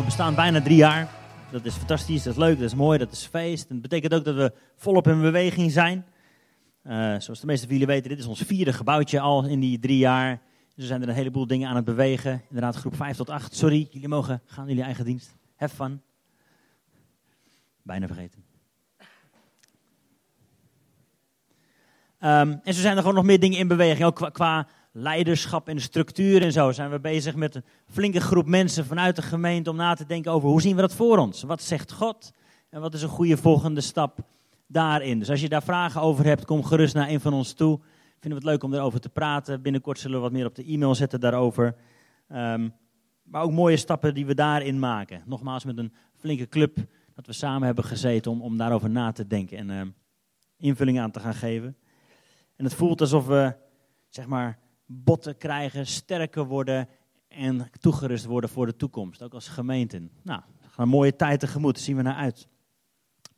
we bestaan bijna drie jaar. Dat is fantastisch, dat is leuk, dat is mooi, dat is feest. En dat betekent ook dat we volop in beweging zijn. Uh, zoals de meeste van jullie weten, dit is ons vierde gebouwtje al in die drie jaar. Dus er zijn er een heleboel dingen aan het bewegen. Inderdaad, groep 5 tot 8. Sorry, jullie mogen gaan jullie eigen dienst. Have fun. Bijna vergeten. Um, en zo zijn er gewoon nog meer dingen in beweging. Ook qua leiderschap en structuur en zo zijn we bezig met een flinke groep mensen vanuit de gemeente om na te denken over hoe zien we dat voor ons? Wat zegt God? En wat is een goede volgende stap daarin? Dus als je daar vragen over hebt, kom gerust naar een van ons toe. Vinden we het leuk om erover te praten. Binnenkort zullen we wat meer op de e-mail zetten daarover. Um, maar ook mooie stappen die we daarin maken. Nogmaals met een flinke club dat we samen hebben gezeten om, om daarover na te denken en um, invulling aan te gaan geven. En het voelt alsof we, zeg maar, botten krijgen, sterker worden en toegerust worden voor de toekomst. Ook als gemeente. Nou, gaan een mooie tijd tegemoet, zien we naar uit.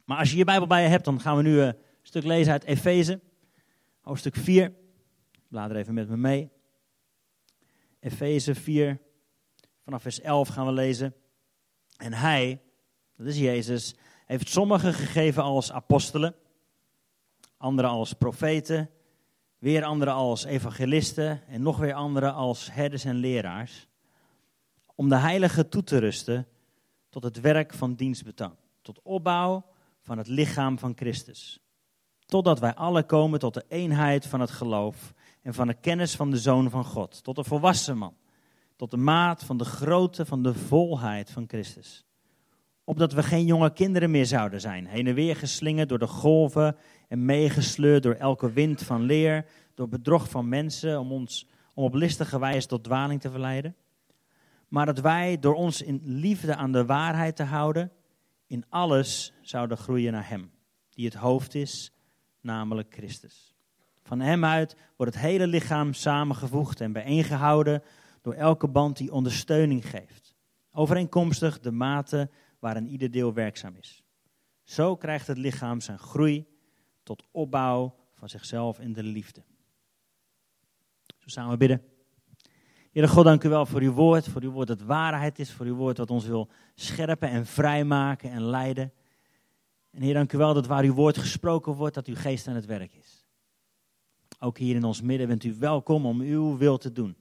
Maar als je je Bijbel bij je hebt, dan gaan we nu een stuk lezen uit Efeze, hoofdstuk 4. Blader even met me mee. Efeze 4, vanaf vers 11 gaan we lezen. En hij, dat is Jezus, heeft sommigen gegeven als apostelen, anderen als profeten weer anderen als evangelisten en nog weer anderen als herders en leraars, om de heiligen toe te rusten tot het werk van dienstbetoon, tot opbouw van het lichaam van Christus. Totdat wij alle komen tot de eenheid van het geloof en van de kennis van de Zoon van God, tot de volwassen man, tot de maat van de grootte van de volheid van Christus. Opdat we geen jonge kinderen meer zouden zijn, heen en weer geslingerd door de golven en meegesleurd door elke wind van leer, door bedrog van mensen om ons om op listige wijze tot dwaling te verleiden. Maar dat wij door ons in liefde aan de waarheid te houden, in alles zouden groeien naar Hem, die het hoofd is, namelijk Christus. Van Hem uit wordt het hele lichaam samengevoegd en bijeengehouden door elke band die ondersteuning geeft. Overeenkomstig de mate waarin ieder deel werkzaam is. Zo krijgt het lichaam zijn groei tot opbouw van zichzelf in de liefde. Zo samen bidden. Heer God, dank u wel voor uw woord, voor uw woord dat waarheid is, voor uw woord dat ons wil scherpen en vrijmaken en leiden. En Heer, dank u wel dat waar uw woord gesproken wordt, dat uw geest aan het werk is. Ook hier in ons midden bent u welkom om uw wil te doen.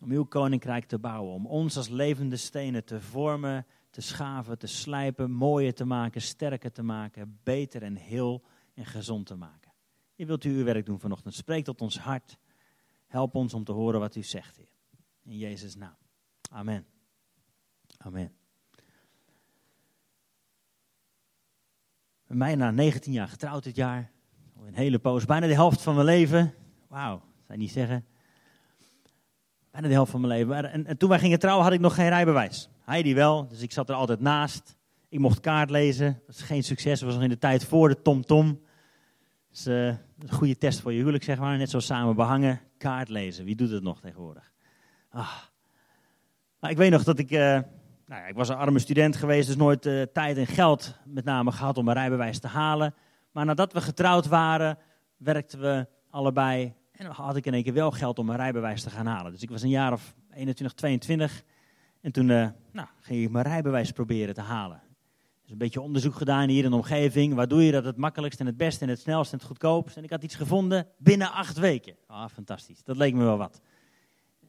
Om uw koninkrijk te bouwen, om ons als levende stenen te vormen, te schaven, te slijpen, mooier te maken, sterker te maken, beter en heel en gezond te maken. Je wilt u uw werk doen vanochtend. Spreek tot ons hart. Help ons om te horen wat u zegt, Heer. In Jezus' naam. Amen. Amen. Bij mij na 19 jaar getrouwd dit jaar. Een hele poos, bijna de helft van mijn leven. Wauw, zou je niet zeggen. Bijna de helft van mijn leven. En, en, toen wij gingen trouwen had ik nog geen rijbewijs. Hij die wel, dus ik zat er altijd naast. Ik mocht kaart lezen. Dat was geen succes, dat was nog in de tijd voor de TomTom. -tom. Dus, uh, een goede test voor je huwelijk, zeg maar. Net zo samen behangen, kaart lezen. Wie doet het nog tegenwoordig? Ah. Maar ik weet nog dat ik... Uh, nou ja, ik was een arme student geweest, dus nooit uh, tijd en geld met name gehad om een rijbewijs te halen. Maar nadat we getrouwd waren, werkten we allebei. En had ik in één keer wel geld om een rijbewijs te gaan halen. Dus ik was een jaar of 21, 22. En toen nou, ging ik mijn rijbewijs proberen te halen. Dus een beetje onderzoek gedaan hier in de omgeving. Waar doe je dat het makkelijkst en het beste en het snelst en het goedkoopst? En ik had iets gevonden binnen acht weken. Ah, fantastisch. Dat leek me wel wat.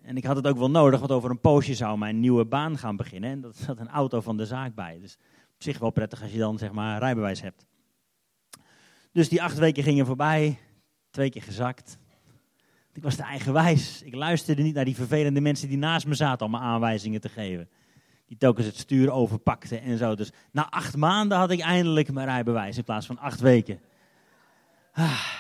En ik had het ook wel nodig, want over een poosje zou mijn nieuwe baan gaan beginnen. En dat zat een auto van de zaak bij. Dus op zich wel prettig als je dan zeg maar rijbewijs hebt. Dus die acht weken gingen voorbij. Twee keer gezakt. Ik was te eigenwijs. Ik luisterde niet naar die vervelende mensen die naast me zaten om me aanwijzingen te geven die telkens het stuur overpakte en zo. Dus na acht maanden had ik eindelijk mijn rijbewijs in plaats van acht weken. Ah.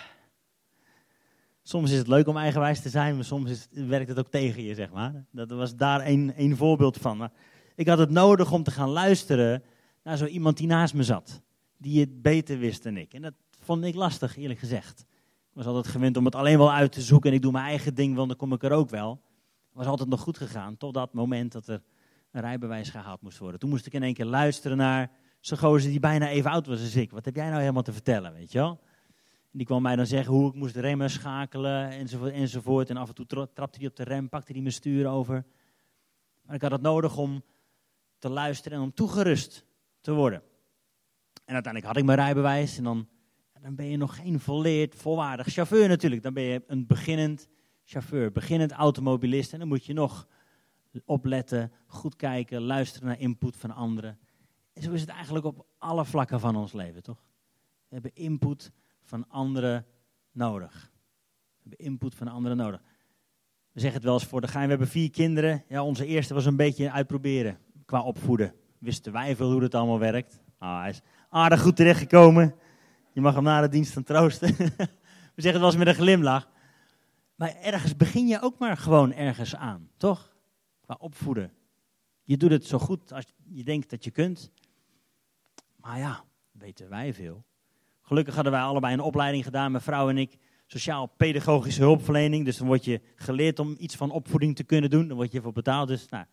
Soms is het leuk om eigenwijs te zijn, maar soms is het, werkt het ook tegen je, zeg maar. Dat was daar één voorbeeld van. Maar ik had het nodig om te gaan luisteren naar zo iemand die naast me zat. Die het beter wist dan ik. En dat vond ik lastig, eerlijk gezegd. Was altijd gewend om het alleen wel uit te zoeken en ik doe mijn eigen ding, want dan kom ik er ook wel. Was altijd nog goed gegaan, tot dat moment dat er een rijbewijs gehaald moest worden. Toen moest ik in één keer luisteren naar zo'n gozer die bijna even oud was als ik. Wat heb jij nou helemaal te vertellen, weet je wel? Die kwam mij dan zeggen hoe ik moest remmen, schakelen enzovoort. enzovoort. En af en toe trapte hij op de rem, pakte hij mijn stuur over. Maar ik had het nodig om te luisteren en om toegerust te worden. En uiteindelijk had ik mijn rijbewijs en dan, dan ben je nog geen volleerd, volwaardig chauffeur natuurlijk. Dan ben je een beginnend chauffeur, beginnend automobilist. En dan moet je nog opletten, goed kijken, luisteren naar input van anderen. En zo is het eigenlijk op alle vlakken van ons leven, toch? We hebben input van anderen nodig. We hebben input van anderen nodig. We zeggen het wel eens voor de gein, we hebben vier kinderen. Ja, onze eerste was een beetje uitproberen qua opvoeden. Wisten wij veel hoe het allemaal werkt. Ah, hij is aardig goed terechtgekomen. Je mag hem na de dienst dan troosten. we zeggen het wel eens met een glimlach. Maar ergens begin je ook maar gewoon ergens aan, toch? Qua opvoeden. Je doet het zo goed als je denkt dat je kunt. Maar ja, weten wij veel. Gelukkig hadden wij allebei een opleiding gedaan, mijn vrouw en ik, sociaal-pedagogische hulpverlening. Dus dan word je geleerd om iets van opvoeding te kunnen doen. Dan word je voor betaald. Dus nou,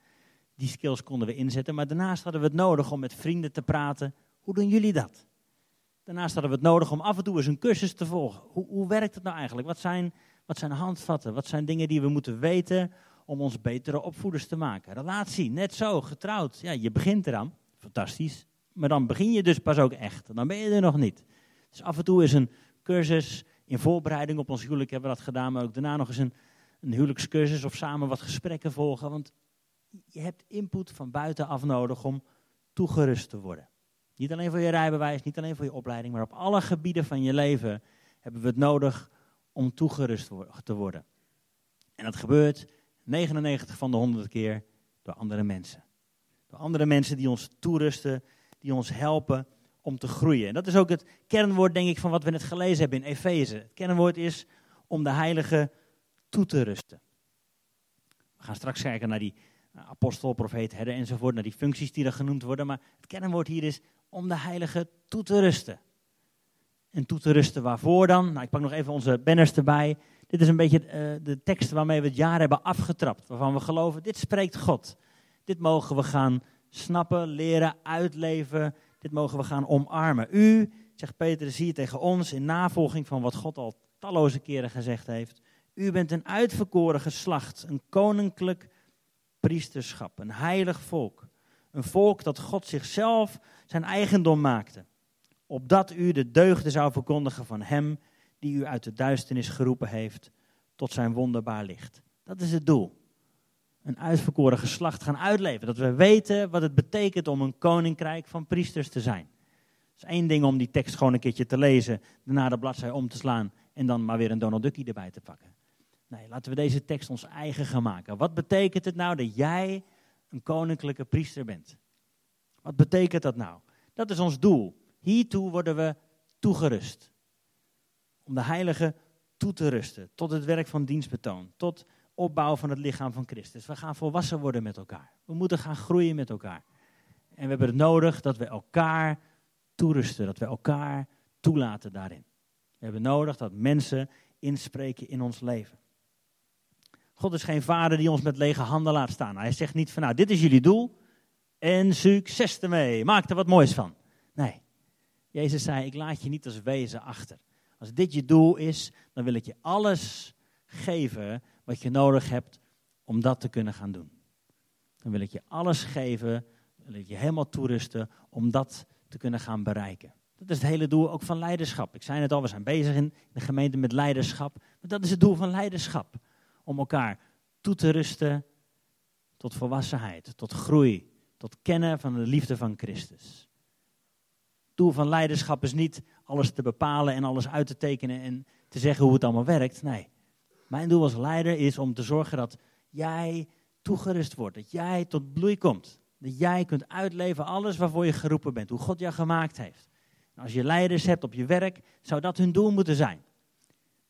die skills konden we inzetten. Maar daarnaast hadden we het nodig om met vrienden te praten. Hoe doen jullie dat? Daarnaast hadden we het nodig om af en toe eens een cursus te volgen. Hoe, hoe werkt het nou eigenlijk? Wat zijn, wat zijn handvatten? Wat zijn dingen die we moeten weten om ons betere opvoeders te maken? Relatie, net zo, getrouwd. Ja, je begint eraan. Fantastisch. Maar dan begin je dus pas ook echt. Dan ben je er nog niet. Dus af en toe is een cursus in voorbereiding op ons huwelijk hebben we dat gedaan. Maar ook daarna nog eens een, een huwelijkscursus of samen wat gesprekken volgen. Want je hebt input van buitenaf nodig om toegerust te worden. Niet alleen voor je rijbewijs, niet alleen voor je opleiding, maar op alle gebieden van je leven hebben we het nodig om toegerust te worden. En dat gebeurt 99 van de 100 keer door andere mensen. Door andere mensen die ons toerusten, die ons helpen om te groeien. En dat is ook het kernwoord, denk ik, van wat we net gelezen hebben in Efeze. Het kernwoord is om de heilige toe te rusten. We gaan straks kijken naar die apostel, profeet, herder enzovoort, naar die functies die er genoemd worden. Maar het kernwoord hier is om de heilige toe te rusten. En toe te rusten waarvoor dan? Nou, ik pak nog even onze banners erbij. Dit is een beetje uh, de tekst waarmee we het jaar hebben afgetrapt. Waarvan we geloven, dit spreekt God. Dit mogen we gaan snappen, leren, uitleven. Dit mogen we gaan omarmen. U, zegt zie je tegen ons in navolging van wat God al talloze keren gezegd heeft. U bent een uitverkoren geslacht, een koninklijk priesterschap, een heilig volk. Een volk dat God zichzelf zijn eigendom maakte. Opdat u de deugden zou verkondigen van Hem die u uit de duisternis geroepen heeft tot zijn wonderbaar licht. Dat is het doel. Een uitverkoren geslacht gaan uitleven. Dat we weten wat het betekent om een koninkrijk van priesters te zijn. Het is één ding om die tekst gewoon een keertje te lezen, daarna de bladzij om te slaan en dan maar weer een Donald Duckie erbij te pakken. Nee, laten we deze tekst ons eigen gaan maken. Wat betekent het nou dat jij een koninklijke priester bent? Wat betekent dat nou? Dat is ons doel. Hiertoe worden we toegerust. Om de heilige toe te rusten. Tot het werk van dienstbetoon. Tot opbouw van het lichaam van Christus. We gaan volwassen worden met elkaar. We moeten gaan groeien met elkaar. En we hebben het nodig dat we elkaar toerusten. Dat we elkaar toelaten daarin. We hebben nodig dat mensen inspreken in ons leven. God is geen vader die ons met lege handen laat staan. Hij zegt niet van nou, dit is jullie doel en succes ermee. Maak er wat moois van. Nee, Jezus zei, ik laat je niet als wezen achter. Als dit je doel is, dan wil ik je alles geven wat je nodig hebt om dat te kunnen gaan doen. Dan wil ik je alles geven, wil ik je helemaal toerusten om dat te kunnen gaan bereiken. Dat is het hele doel ook van leiderschap. Ik zei het al, we zijn bezig in de gemeente met leiderschap. Maar dat is het doel van leiderschap. Om elkaar toe te rusten tot volwassenheid, tot groei, tot kennen van de liefde van Christus. Het doel van leiderschap is niet alles te bepalen en alles uit te tekenen en te zeggen hoe het allemaal werkt. Nee, mijn doel als leider is om te zorgen dat jij toegerust wordt, dat jij tot bloei komt. Dat jij kunt uitleven alles waarvoor je geroepen bent, hoe God jou gemaakt heeft. als je leiders hebt op je werk, zou dat hun doel moeten zijn.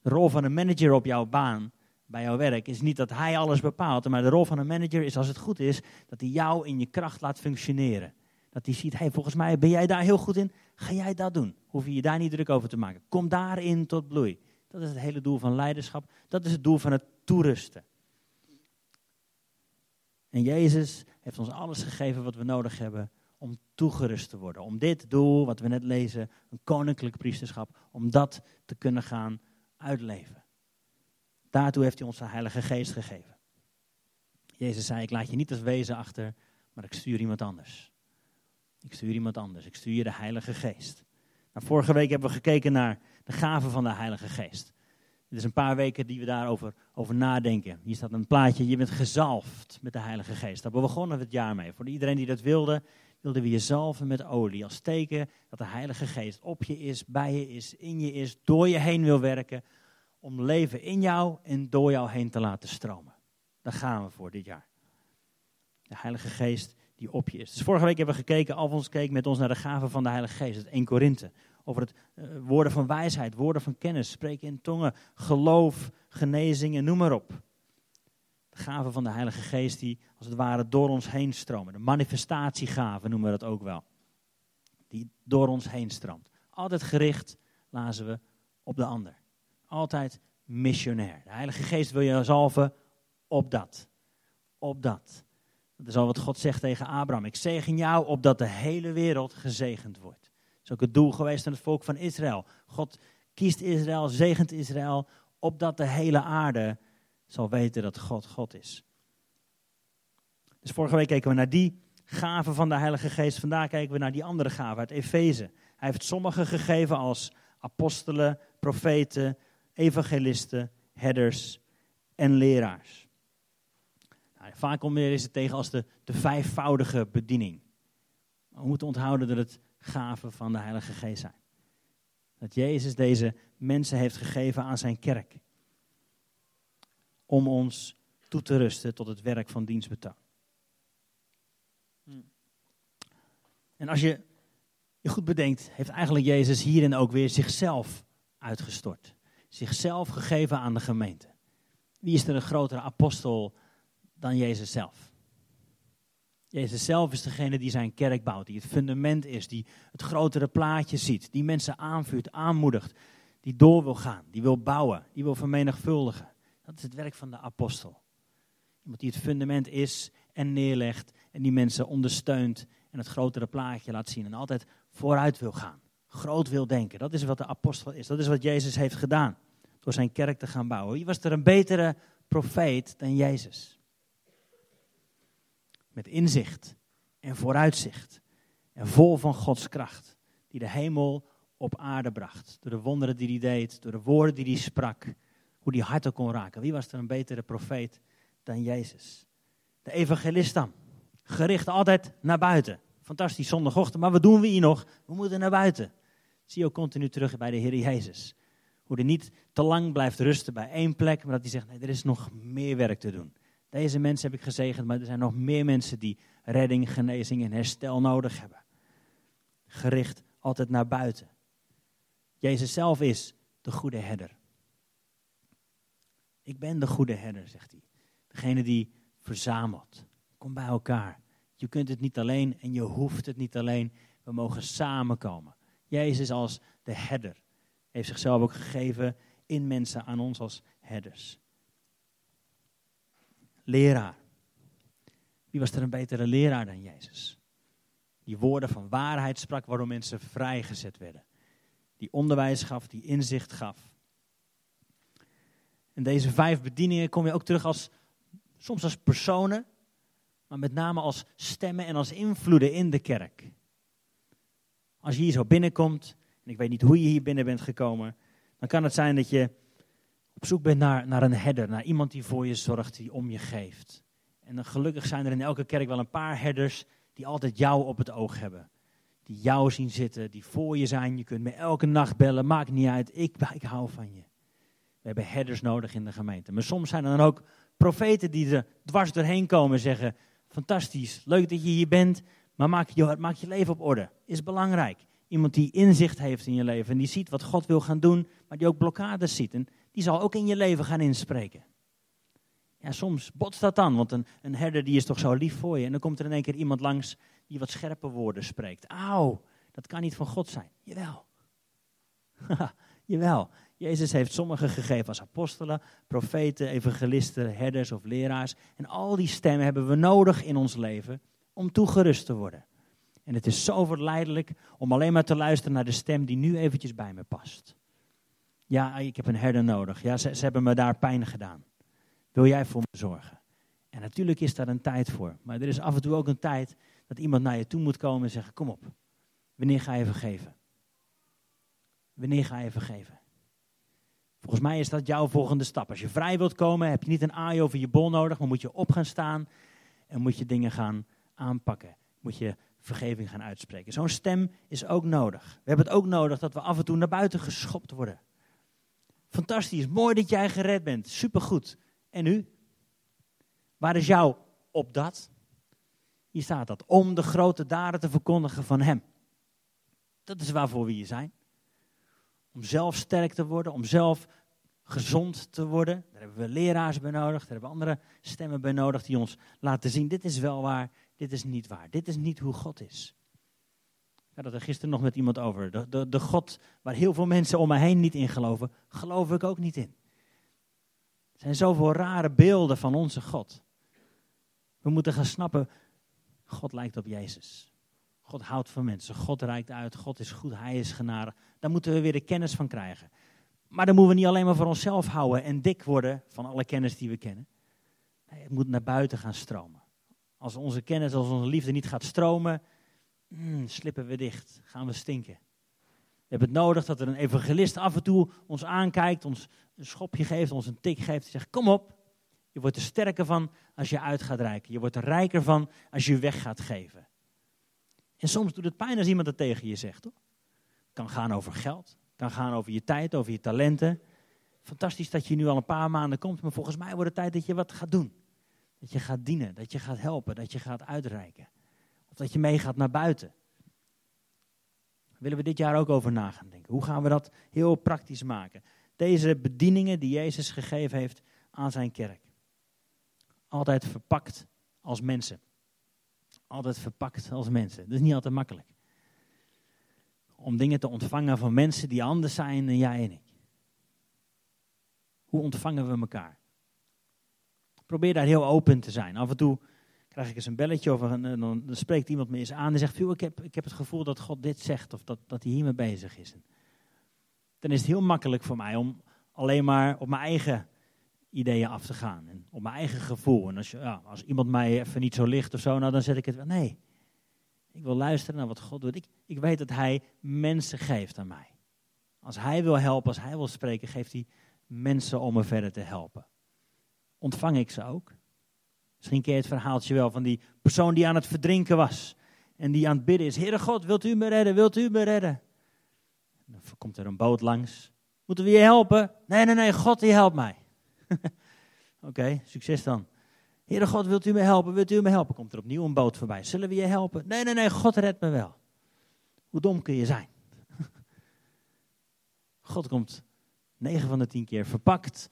De rol van een manager op jouw baan, bij jouw werk, is niet dat hij alles bepaalt, maar de rol van een manager is als het goed is, dat hij jou in je kracht laat functioneren. Dat hij ziet, hey, volgens mij ben jij daar heel goed in, ga jij dat doen. Hoef je je daar niet druk over te maken. Kom daarin tot bloei. Dat is het hele doel van leiderschap. Dat is het doel van het toerusten. En Jezus heeft ons alles gegeven wat we nodig hebben om toegerust te worden. Om dit doel, wat we net lezen, een koninklijk priesterschap, om dat te kunnen gaan uitleven. Daartoe heeft hij ons de Heilige Geest gegeven. Jezus zei, ik laat je niet als wezen achter, maar ik stuur iemand anders. Ik stuur iemand anders. Ik stuur je de Heilige Geest. Nou, vorige week hebben we gekeken naar de gaven van de Heilige Geest. Het is een paar weken die we daarover over nadenken. Hier staat een plaatje, je bent gezalfd met de Heilige Geest. Daar begonnen we het jaar mee. Voor iedereen die dat wilde, wilden we je zalven met olie. Als teken dat de Heilige Geest op je is, bij je is, in je is, door je heen wil werken. Om leven in jou en door jou heen te laten stromen. Daar gaan we voor dit jaar. De Heilige Geest die op je is. Dus vorige week hebben we gekeken, Alfons keek met ons naar de gaven van de Heilige Geest. Het 1 Korinthe. Over het uh, woorden van wijsheid, woorden van kennis, spreken in tongen, geloof, genezingen, noem maar op. De gaven van de Heilige Geest die als het ware door ons heen stromen. De manifestatiegaven noemen we dat ook wel. Die door ons heen stroomt. Altijd gericht, lazen we, op de ander. Altijd missionair. De Heilige Geest wil je zalven op dat. Op dat. Dat is al wat God zegt tegen Abraham. Ik zegen jou opdat de hele wereld gezegend wordt. Dat is ook het doel geweest van het volk van Israël. God kiest Israël, zegent Israël, opdat de hele aarde zal weten dat God God is. Dus vorige week keken we naar die gaven van de Heilige Geest. Vandaag kijken we naar die andere gaven uit Efeze. Hij heeft sommige gegeven als apostelen, profeten, evangelisten, herders en leraars. Nou, vaak je deze tegen als de, de vijfvoudige bediening. we moeten onthouden dat het gaven van de Heilige Geest zijn. Dat Jezus deze mensen heeft gegeven aan zijn kerk. Om ons toe te rusten tot het werk van dienstbetoon. En als je je goed bedenkt, heeft eigenlijk Jezus hierin ook weer zichzelf uitgestort. Zichzelf gegeven aan de gemeente. Wie is er een grotere apostel dan Jezus zelf? Jezus zelf is degene die zijn kerk bouwt, die het fundament is, die het grotere plaatje ziet, die mensen aanvuurt, aanmoedigt, die door wil gaan, die wil bouwen, die wil vermenigvuldigen. Dat is het werk van de apostel. Iemand die het fundament is en neerlegt en die mensen ondersteunt en het grotere plaatje laat zien en altijd vooruit wil gaan. Groot wil denken. Dat is wat de apostel is. Dat is wat Jezus heeft gedaan door zijn kerk te gaan bouwen. Wie was er een betere profeet dan Jezus? met inzicht en vooruitzicht. En vol van Gods kracht, die de hemel op aarde bracht. Door de wonderen die hij deed, door de woorden die hij sprak, hoe hij harten kon raken. Wie was er een betere profeet dan Jezus? De evangelist dan, gericht altijd naar buiten. Fantastisch zondagochtend, maar wat doen we hier nog? We moeten naar buiten. Zie je ook continu terug bij de Heer Jezus. Hoe hij niet te lang blijft rusten bij één plek, maar dat hij zegt, nee, er is nog meer werk te doen. Deze mensen heb ik gezegend, maar er zijn nog meer mensen die redding, genezing en herstel nodig hebben. Gericht altijd naar buiten. Jezus zelf is de goede herder. Ik ben de goede herder, zegt hij. Degene die verzamelt. Kom bij elkaar. Je kunt het niet alleen en je hoeft het niet alleen. We mogen samenkomen. Jezus als de herder heeft zichzelf ook gegeven in mensen aan ons als herders leraar. Wie was er een betere leraar dan Jezus? Die woorden van waarheid sprak waardoor mensen vrijgezet werden. Die onderwijs gaf, die inzicht gaf. En deze vijf bedieningen kom je ook terug als, soms als personen, maar met name als stemmen en als invloeden in de kerk. Als je hier zo binnenkomt, en ik weet niet hoe je hier binnen bent gekomen, dan kan het zijn dat je op zoek bent naar, naar een herder, naar iemand die voor je zorgt, die om je geeft. En dan gelukkig zijn er in elke kerk wel een paar herders die altijd jou op het oog hebben. Die jou zien zitten, die voor je zijn. Je kunt me elke nacht bellen, maakt niet uit, ik, ik hou van je. We hebben herders nodig in de gemeente. Maar soms zijn er dan ook profeten die er dwars doorheen komen en zeggen, fantastisch, leuk dat je hier bent, maar maak je, maak je leven op orde. Is belangrijk. Iemand die inzicht heeft in je leven en die ziet wat God wil gaan doen, maar die ook blokkades ziet. En die zal ook in je leven gaan inspreken. Ja, soms botst dat dan, want een, een herder die is toch zo lief voor je. En dan komt er in één keer iemand langs die wat scherpe woorden spreekt. Auw, dat kan niet van God zijn. Jawel. Jawel. Jezus heeft sommigen gegeven als apostelen, profeten, evangelisten, herders of leraars. En al die stemmen hebben we nodig in ons leven om toegerust te worden. En het is zo verleidelijk om alleen maar te luisteren naar de stem die nu eventjes bij me past. Ja, ik heb een herder nodig. Ja, ze, ze hebben me daar pijn gedaan. Wil jij voor me zorgen? En natuurlijk is daar een tijd voor. Maar er is af en toe ook een tijd dat iemand naar je toe moet komen en zeggen: Kom op, wanneer ga je vergeven? Wanneer ga je vergeven? Volgens mij is dat jouw volgende stap. Als je vrij wilt komen, heb je niet een aai over je bol nodig, maar moet je op gaan staan en moet je dingen gaan aanpakken. Moet je vergeving gaan uitspreken. Zo'n stem is ook nodig. We hebben het ook nodig dat we af en toe naar buiten geschopt worden. Fantastisch, mooi dat jij gered bent, supergoed. En nu? Waar is jouw op dat? Hier staat dat, om de grote daden te verkondigen van Hem. Dat is waarvoor we hier zijn. Om zelf sterk te worden, om zelf gezond te worden. Daar hebben we leraars bij nodig, daar hebben we andere stemmen bij nodig die ons laten zien, dit is wel waar, dit is niet waar. Dit is niet hoe God is. Ik had er gisteren nog met iemand over. De, de, de God waar heel veel mensen om me heen niet in geloven, geloof ik ook niet in. Er zijn zoveel rare beelden van onze God. We moeten gaan snappen, God lijkt op Jezus. God houdt van mensen, God reikt uit, God is goed, Hij is genadig. Daar moeten we weer de kennis van krijgen. Maar dan moeten we niet alleen maar voor onszelf houden en dik worden van alle kennis die we kennen. Nee, het moet naar buiten gaan stromen. Als onze kennis, als onze liefde niet gaat stromen, mm, slippen we dicht, gaan we stinken. We hebben het nodig dat er een evangelist af en toe ons aankijkt, ons een schopje geeft, ons een tik geeft zegt: Kom op, je wordt er sterker van als je uit gaat reiken. Je wordt er rijker van als je weg gaat geven. En soms doet het pijn als iemand dat tegen je zegt. Hoor. Het kan gaan over geld, kan gaan over je tijd, over je talenten. Fantastisch dat je nu al een paar maanden komt, maar volgens mij wordt het tijd dat je wat gaat doen. Dat je gaat dienen, dat je gaat helpen, dat je gaat uitreiken. Of dat je meegaat naar buiten. Willen we dit jaar ook over na gaan denken. Hoe gaan we dat heel praktisch maken? Deze bedieningen die Jezus gegeven heeft aan zijn kerk. Altijd verpakt als mensen. Altijd verpakt als mensen. Dat is niet altijd makkelijk om dingen te ontvangen van mensen die anders zijn dan jij en ik. Hoe ontvangen we elkaar? Probeer daar heel open te zijn. Af en toe krijg ik eens een belletje of een, dan, dan spreekt iemand me eens aan en zegt: ik heb, ik heb het gevoel dat God dit zegt of dat, dat hij hiermee bezig is. Dan is het heel makkelijk voor mij om alleen maar op mijn eigen ideeën af te gaan en op mijn eigen gevoel. En als, je, ja, als iemand mij even niet zo ligt of zo, nou, dan zet ik het wel. Nee, ik wil luisteren naar wat God doet. Ik, ik weet dat Hij mensen geeft aan mij. Als Hij wil helpen, als Hij wil spreken, geeft Hij mensen om me verder te helpen. Ontvang ik ze ook? Misschien ken het verhaaltje wel van die persoon die aan het verdrinken was. En die aan het bidden is, Heere God, wilt u me redden, wilt u me redden? dan komt er een boot langs. Moeten we je helpen? Nee, nee, nee, God die helpt mij. Oké, succes dan. Heere God, wilt u me helpen? Wilt u me helpen? Komt er opnieuw een boot voorbij. Zullen we je helpen? Nee, nee, nee, God redt me wel. Hoe dom kun je zijn? God komt 9 van de 10 keer verpakt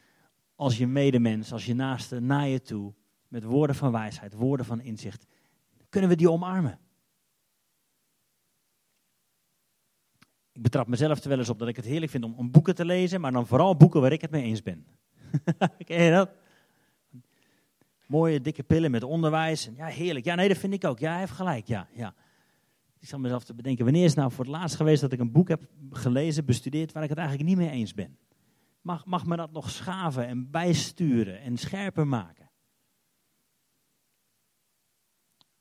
als je medemens, als je naaste naar je toe, met woorden van wijsheid, woorden van inzicht. Kunnen we die omarmen? Ik betrap mezelf er wel eens op dat ik het heerlijk vind om, boeken te lezen, maar dan vooral boeken waar ik het mee eens ben. Ken je dat? mooie dikke pillen met onderwijs. En ja, heerlijk. Ja, nee, dat vind ik ook. Ja, hij heeft gelijk. Ja, ja. Ik zal mezelf te bedenken, wanneer is nou voor het laatst geweest dat ik een boek heb gelezen, bestudeerd, waar ik het eigenlijk niet mee eens ben? Mag, mag me dat nog schaven en bijsturen en scherper maken?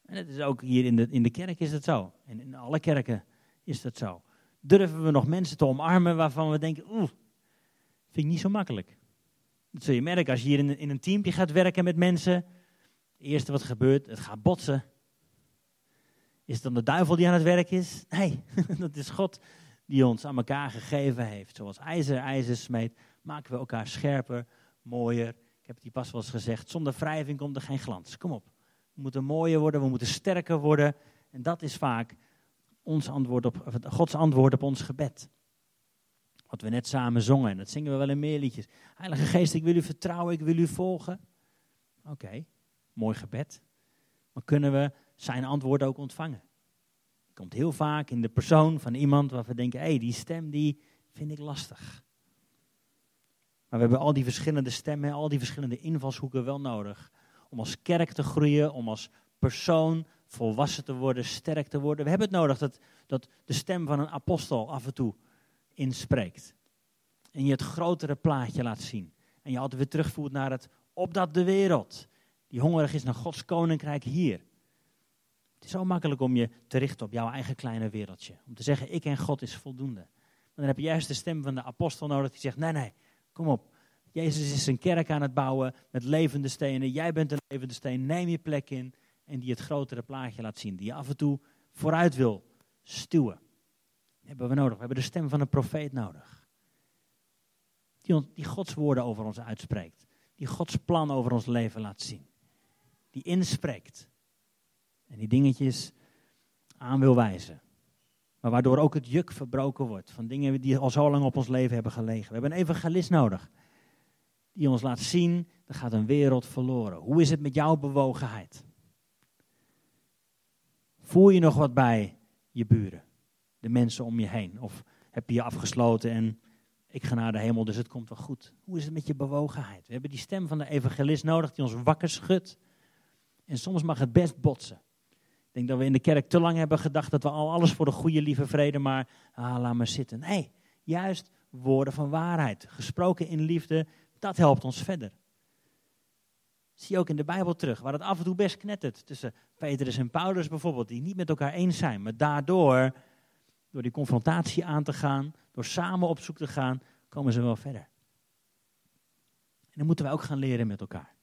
En het is ook hier in de, in de kerk is het zo. En in alle kerken is dat zo. Durven we nog mensen te omarmen waarvan we denken, oeh, vind ik niet zo makkelijk. Dat zul je merken als je hier in, in een teampje gaat werken met mensen. Het eerste wat gebeurt, het gaat botsen. Is het dan de duivel die aan het werk is? Nee, dat is God die ons aan elkaar gegeven heeft. Zoals ijzer ijzer smeet, maken we elkaar scherper, mooier. Ik heb het hier pas wel eens gezegd, zonder wrijving komt er geen glans. Kom op, we moeten mooier worden, we moeten sterker worden. En dat is vaak ons antwoord op, Gods antwoord op ons gebed. Wat we net samen zongen, en dat zingen we wel in meer liedjes. Heilige Geest, ik wil u vertrouwen, ik wil u volgen. Oké, mooi gebed. Maar kunnen we zijn antwoord ook ontvangen? Komt heel vaak in de persoon van iemand waar we denken, hé, hey, die stem die vind ik lastig. Maar we hebben al die verschillende stemmen, al die verschillende invalshoeken wel nodig. Om als kerk te groeien, om als persoon volwassen te worden, sterk te worden. We hebben het nodig dat, dat de stem van een apostel af en toe inspreekt. En je het grotere plaatje laat zien. En je altijd weer terugvoert naar het opdat de wereld die hongerig is naar Gods koninkrijk hier. Het is zo makkelijk om je te richten op jouw eigen kleine wereldje. Om te zeggen, ik en God is voldoende. Maar dan heb je juist de stem van de apostel nodig die zegt, nee, nee, kom op. Jezus is een kerk aan het bouwen met levende stenen. Jij bent een levende steen, neem je plek in. En die het grotere plaatje laat zien. Die je af en toe vooruit wil stuwen. Dat hebben we nodig. We hebben de stem van een profeet nodig. Die, die Gods woorden over ons uitspreekt. Die Gods plan over ons leven laat zien. Die inspreekt. En die dingetjes aan wil wijzen. Maar waardoor ook het juk verbroken wordt van dingen die al zo lang op ons leven hebben gelegen. We hebben een evangelist nodig. Die ons laat zien, er gaat een wereld verloren. Hoe is het met jouw bewogenheid? Voel je nog wat bij je buren? De mensen om je heen? Of heb je je afgesloten en ik ga naar de hemel, dus het komt wel goed. Hoe is het met je bewogenheid? We hebben die stem van de evangelist nodig die ons wakker schudt. En soms mag het best botsen. Denk dat we in de kerk te lang hebben gedacht dat we al alles voor de goede lieve vrede, maar ah, laat maar zitten. Nee, juist woorden van waarheid, gesproken in liefde, dat helpt ons verder. zie je ook in de Bijbel terug, waar het af en toe best knettert tussen Petrus en Paulus bijvoorbeeld, die niet met elkaar eens zijn, maar daardoor, door die confrontatie aan te gaan, door samen op zoek te gaan, komen ze wel verder. En dan moeten wij ook gaan leren met elkaar.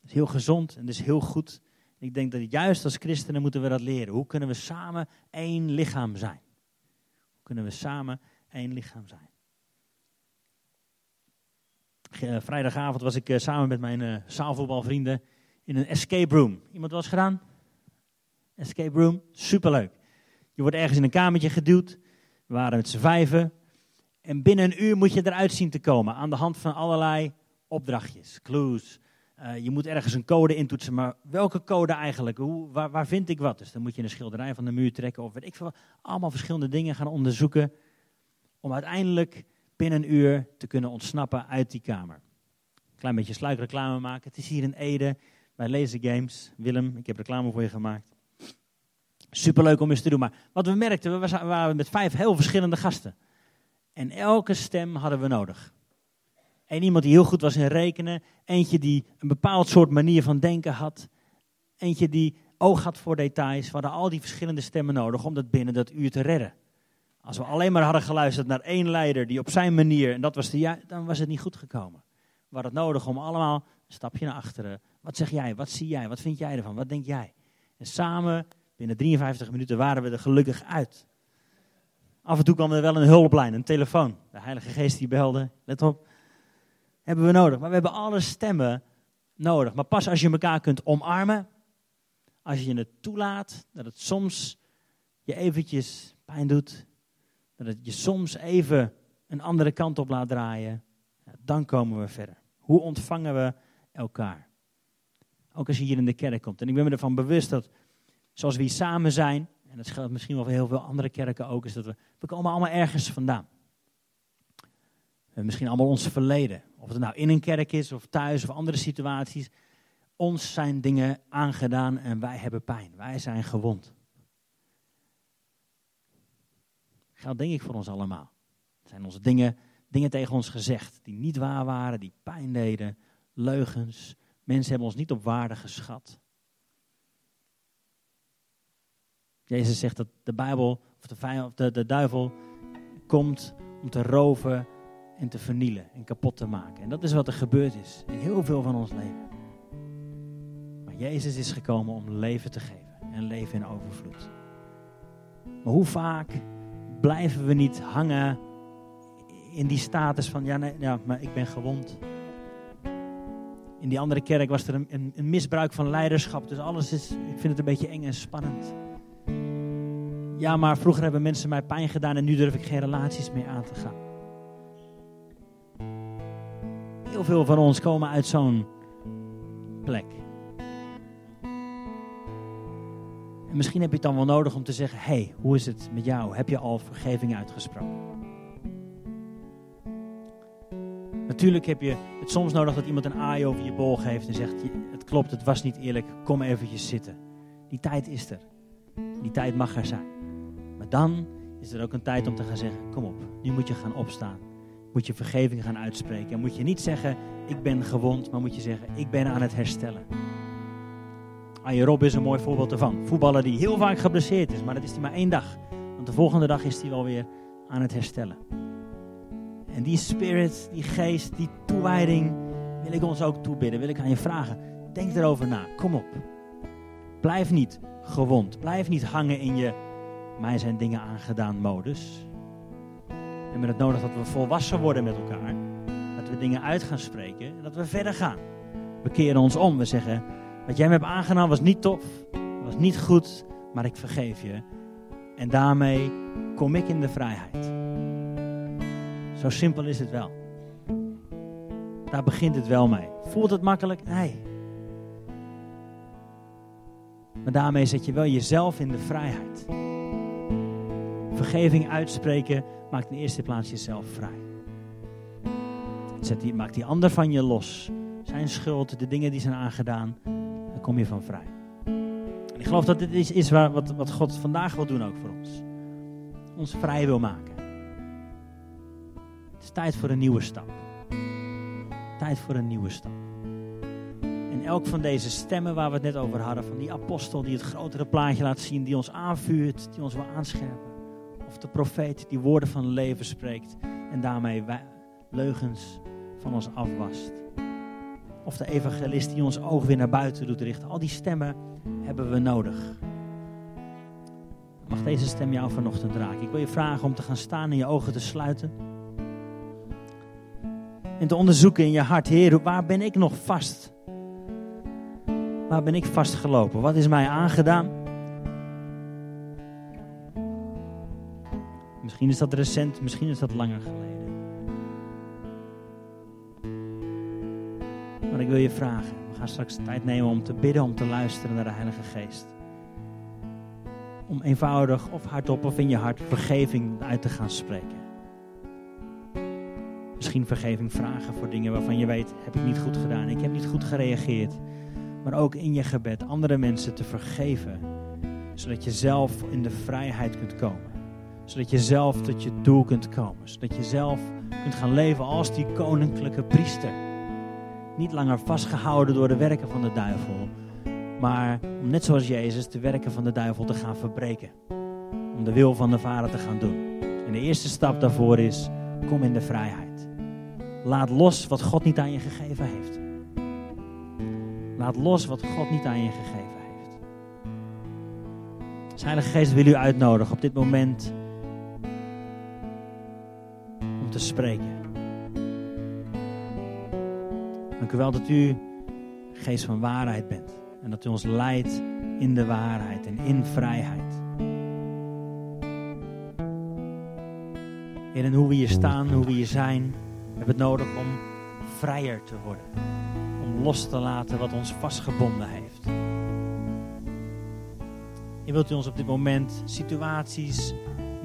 Dat is heel gezond en dat is heel goed. Ik denk dat juist als christenen moeten we dat leren. Hoe kunnen we samen één lichaam zijn? Hoe kunnen we samen één lichaam zijn? Eh, vrijdagavond was ik eh, samen met mijn uh, zaalvoetbalvrienden in een escape room. Iemand was gedaan? Escape room, superleuk. Je wordt ergens in een kamertje geduwd. We waren met z'n vijven. En binnen een uur moet je eruit zien te komen aan de hand van allerlei opdrachtjes, clues, uh, je moet ergens een code intoetsen, maar welke code eigenlijk? Hoe, waar, waar, vind ik wat? Dus dan moet je een schilderij van de muur trekken of weet ik veel. Allemaal verschillende dingen gaan onderzoeken. Om uiteindelijk binnen een uur te kunnen ontsnappen uit die kamer. Klein beetje sluikreclame maken. Het is hier in Ede bij Laser Games. Willem, ik heb reclame voor je gemaakt. Superleuk om eens te doen. Maar wat we merkten, we waren met vijf heel verschillende gasten. En elke stem hadden we nodig. En iemand die heel goed was in rekenen. Eentje die een bepaald soort manier van denken had. Eentje die oog had voor details. We hadden al die verschillende stemmen nodig om dat binnen dat uur te redden. Als we alleen maar hadden geluisterd naar één leider die op zijn manier, en dat was de ja, dan was het niet goed gekomen. We hadden het nodig om allemaal een stapje naar achteren. Wat zeg jij? Wat zie jij? Wat vind jij ervan? Wat denk jij? En samen, binnen 53 minuten, waren we er gelukkig uit. Af en toe kwam er wel een hulplijn, een telefoon. De Heilige Geest die belde. Let op hebben we nodig. Maar we hebben alle stemmen nodig. Maar pas als je elkaar kunt omarmen, als je het toelaat, dat het soms je eventjes pijn doet, dat het je soms even een andere kant op laat draaien, dan komen we verder. Hoe ontvangen we elkaar? Ook als je hier in de kerk komt. En ik ben me ervan bewust dat, zoals we hier samen zijn, en dat geldt misschien wel voor heel veel andere kerken ook, is dat we, we komen allemaal ergens vandaan. Hebben misschien allemaal ons verleden. Of het nou in een kerk is of thuis of andere situaties. Ons zijn dingen aangedaan en wij hebben pijn. Wij zijn gewond. Geldt denk ik voor ons allemaal. Er zijn onze dingen, dingen tegen ons gezegd die niet waar waren, die pijn deden, leugens. Mensen hebben ons niet op waarde geschat. Jezus zegt dat de Bijbel, of de, vijand, de, de duivel, komt om te roven, en te vernielen en kapot te maken. En dat is wat er gebeurd is in heel veel van ons leven. Maar Jezus is gekomen om leven te geven en leven in overvloed. Maar hoe vaak blijven we niet hangen in die status van, ja, nee, ja maar ik ben gewond. In die andere kerk was er een, een, misbruik van leiderschap. Dus alles is, ik vind het een beetje eng en spannend. Ja, maar vroeger hebben mensen mij pijn gedaan en nu durf ik geen relaties meer aan te gaan. Heel veel van ons komen uit zo'n plek. En misschien heb je het dan wel nodig om te zeggen: hey, hoe is het met jou? Heb je al vergeving uitgesproken? Natuurlijk heb je het soms nodig dat iemand een aai over je bol geeft en zegt: Het klopt, het was niet eerlijk, kom eventjes zitten. Die tijd is er. Die tijd mag er zijn. Maar dan is er ook een tijd om te gaan zeggen: Kom op, nu moet je gaan opstaan moet je vergeving gaan uitspreken. En moet je niet zeggen, ik ben gewond, maar moet je zeggen, ik ben aan het herstellen. Arjen Rob is een mooi voorbeeld ervan. Voetballer die heel vaak geblesseerd is, maar dat is hij maar één dag. Want de volgende dag is hij wel weer aan het herstellen. En die spirit, die geest, die toewijding wil ik ons ook toebidden. Wil ik aan je vragen. Denk erover na. Kom op. Blijf niet gewond. Blijf niet hangen in je mij zijn dingen aangedaan modus. Hebben het nodig dat we volwassen worden met elkaar. Dat we dingen uit gaan spreken en dat we verder gaan. We keren ons om. We zeggen, wat jij me hebt aangedaan was niet tof, was niet goed, maar ik vergeef je. En daarmee kom ik in de vrijheid. Zo simpel is het wel. Daar begint het wel mee. Voelt het makkelijk? Nee. Maar daarmee zet je wel jezelf in de vrijheid. Vergeving uitspreken maakt in eerste plaats jezelf vrij. Zet die, maak die ander van je los. Zijn schuld, de dingen die zijn aangedaan, dan kom je van vrij. En ik geloof dat dit is, is wat, wat God vandaag wil doen ook voor ons. Ons vrij wil maken. Het is tijd voor een nieuwe stap. Tijd voor een nieuwe stap. En elk van deze stemmen waar we het net over hadden, van die apostel die het grotere plaatje laat zien, die ons aanvuurt, die ons wil aanscherpen. Of de profeet die woorden van leven spreekt en daarmee leugens van ons afwast. Of de evangelist die ons oog weer naar buiten doet richten. Al die stemmen hebben we nodig. Mag deze stem jou vanochtend raken? Ik wil je vragen om te gaan staan en je ogen te sluiten. En te onderzoeken in je hart, Heer, waar ben ik nog vast? Waar ben ik vastgelopen? Wat is mij aangedaan? Misschien is dat recent, misschien is dat langer geleden. Maar ik wil je vragen, we gaan straks tijd nemen om te bidden, om te luisteren naar de Heilige Geest. Om eenvoudig of hardop of in je hart vergeving uit te gaan spreken. Misschien vergeving vragen voor dingen waarvan je weet, heb ik niet goed gedaan, ik heb niet goed gereageerd. Maar ook in je gebed andere mensen te vergeven, zodat je zelf in de vrijheid kunt komen zodat je zelf tot je doel kunt komen. Zodat je zelf kunt gaan leven als die koninklijke priester. Niet langer vastgehouden door de werken van de duivel. Maar om net zoals Jezus de werken van de duivel te gaan verbreken. Om de wil van de Vader te gaan doen. En de eerste stap daarvoor is, kom in de vrijheid. Laat los wat God niet aan je gegeven heeft. Laat los wat God niet aan je gegeven heeft. De Heilige Geest wil u uitnodigen op dit moment te spreken. Dank u wel dat u geest van waarheid bent. En dat u ons leidt in de waarheid en in vrijheid. En hoe we hier staan, hoe we hier zijn, hebben het nodig om vrijer te worden. Om los te laten wat ons vastgebonden heeft. Je wilt u ons op dit moment situaties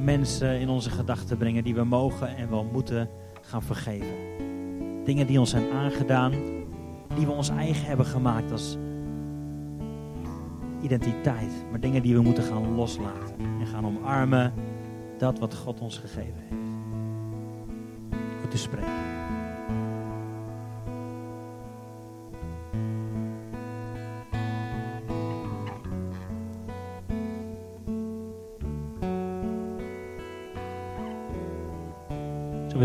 mensen in onze gedachten brengen die we mogen en wel moeten gaan vergeven. Dingen die ons zijn aangedaan, die we ons eigen hebben gemaakt als identiteit, maar dingen die we moeten gaan loslaten en gaan omarmen dat wat God ons gegeven heeft. Goed te spreken.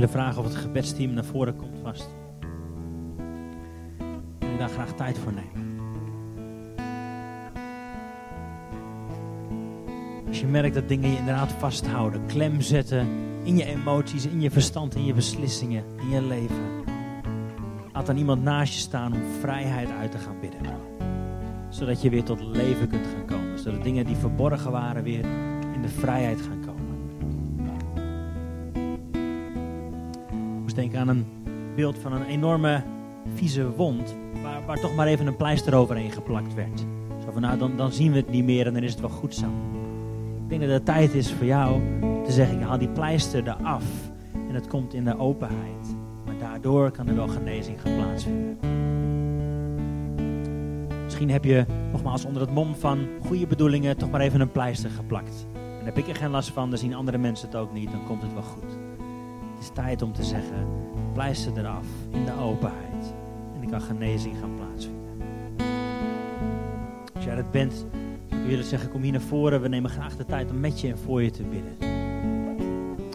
Willen vragen of het gebedsteam naar voren komt vast. Wil daar graag tijd voor nemen. Als je merkt dat dingen je inderdaad vasthouden, klem zetten in je emoties, in je verstand, in je beslissingen, in je leven. Laat dan iemand naast je staan om vrijheid uit te gaan bidden. Zodat je weer tot leven kunt gaan komen. Zodat dingen die verborgen waren weer in de vrijheid gaan komen. Aan een beeld van een enorme vieze wond, waar, waar toch maar even een pleister overheen geplakt werd. Zo van, nou, dan, dan zien we het niet meer en dan is het wel goed zo. Ik denk dat het tijd is voor jou te zeggen, haal die pleister eraf en het komt in de openheid. Maar daardoor kan er wel genezing gaan plaatsvinden. Misschien heb je nogmaals onder het mom van goede bedoelingen toch maar even een pleister geplakt. En heb ik er geen last van, dan zien andere mensen het ook niet, dan komt het wel goed is tijd om te zeggen, pleister eraf in de openheid. En er kan genezing gaan plaatsvinden. Als jij dat bent, zou ik willen zeggen, kom hier naar voren. We nemen graag de tijd om met je en voor je te bidden.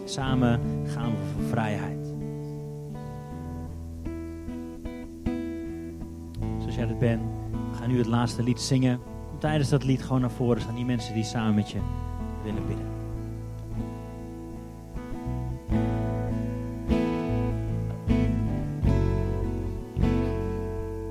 Samen gaan we voor vrijheid. Zoals jij dat bent, we gaan nu het laatste lied zingen. Kom tijdens dat lied gewoon naar voren staan die mensen die samen met je willen bidden.